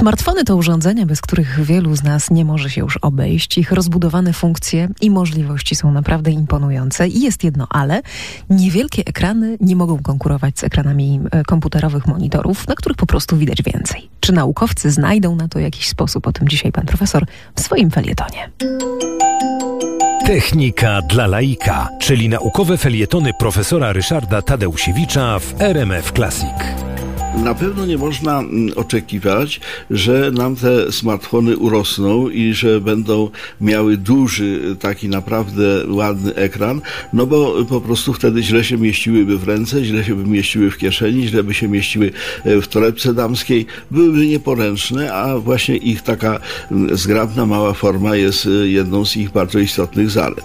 Smartfony to urządzenia, bez których wielu z nas nie może się już obejść. Ich rozbudowane funkcje i możliwości są naprawdę imponujące. I jest jedno ale. Niewielkie ekrany nie mogą konkurować z ekranami e, komputerowych monitorów, na których po prostu widać więcej. Czy naukowcy znajdą na to jakiś sposób? O tym dzisiaj pan profesor w swoim felietonie. Technika dla laika, czyli naukowe felietony profesora Ryszarda Tadeusiewicza w RMF Classic na pewno nie można mm, oczekiwać, że nam te smartfony urosną i że będą miały duży, taki naprawdę ładny ekran, no bo po prostu wtedy źle się mieściłyby w ręce, źle się by mieściły w kieszeni, źle by się mieściły e, w torebce damskiej, byłyby nieporęczne, a właśnie ich taka mm, zgrabna, mała forma jest e, jedną z ich bardzo istotnych zalet.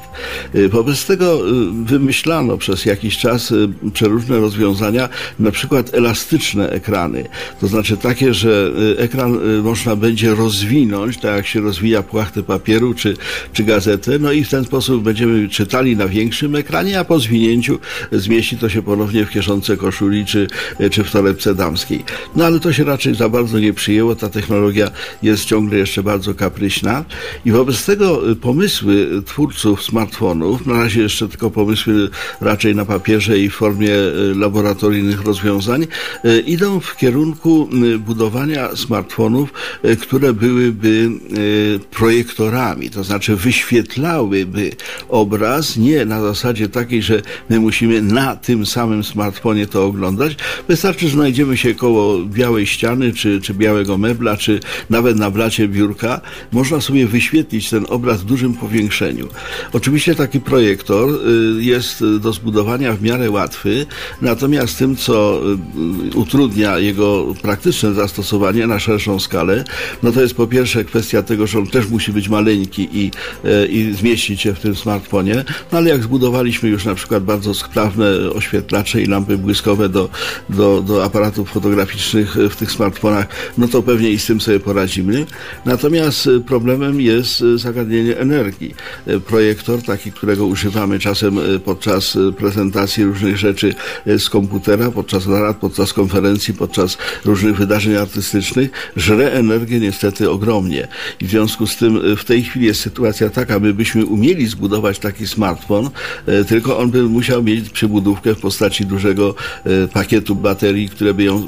E, wobec tego wymyślano przez jakiś czas przeróżne rozwiązania, na przykład elastyczne ekrany. To znaczy takie, że y, ekran y, można będzie rozwinąć, tak jak się rozwija płachtę papieru czy, czy gazetę, no i w ten sposób będziemy czytali na większym ekranie, a po zwinięciu zmieści to się ponownie w kieszonce koszuli czy, y, czy w torebce damskiej. No ale to się raczej za bardzo nie przyjęło, ta technologia jest ciągle jeszcze bardzo kapryśna i wobec tego pomysły twórców smartfonów, na razie jeszcze tylko pomysły raczej na papierze i w formie laboratoryjnych rozwiązań, idą idą w kierunku y, budowania smartfonów, y, które byłyby y, projektorami, to znaczy wyświetlałyby obraz nie na zasadzie takiej, że my musimy na tym samym smartfonie to oglądać. Wystarczy, że znajdziemy się koło białej ściany, czy, czy białego mebla, czy nawet na blacie biurka. Można sobie wyświetlić ten obraz w dużym powiększeniu. Oczywiście taki projektor jest do zbudowania w miarę łatwy, natomiast tym, co utrudnia jego praktyczne zastosowanie na szerszą skalę, no to jest po pierwsze kwestia tego, że on też musi być maleńki i, e, i zmieścić się w tym smartfonie, no ale jak zbudowaliśmy już na przykład bardzo sprawne oświetlacze i lampy błyskowe do, do, do aparatów fotograficznych w tych smartfonach, no to pewnie i z tym sobie poradzimy. Natomiast problemem jest zagadnienie energii. Projektor, taki, którego używamy czasem podczas prezentacji różnych rzeczy z komputera, podczas narad, podczas konferencji, podczas różnych wydarzeń artystycznych, żre energię niestety ogromnie. I w związku z tym e, w tej chwili jest sytuacja taka, my byśmy umieli zbudować taki smartfon, e, tylko on by musiał mieć przybudówkę w postaci dużego e, pakietu baterii, które by ją,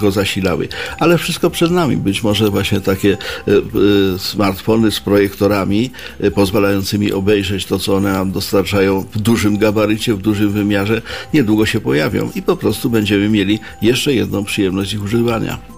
go zasilały. Ale wszystko przed nami. Być może właśnie takie smartfony z projektorami pozwalającymi obejrzeć to, co one nam dostarczają w dużym gabarycie, w dużym wymiarze, niedługo się pojawią i po prostu będziemy mieli jeszcze jedno przyjemność ich używania.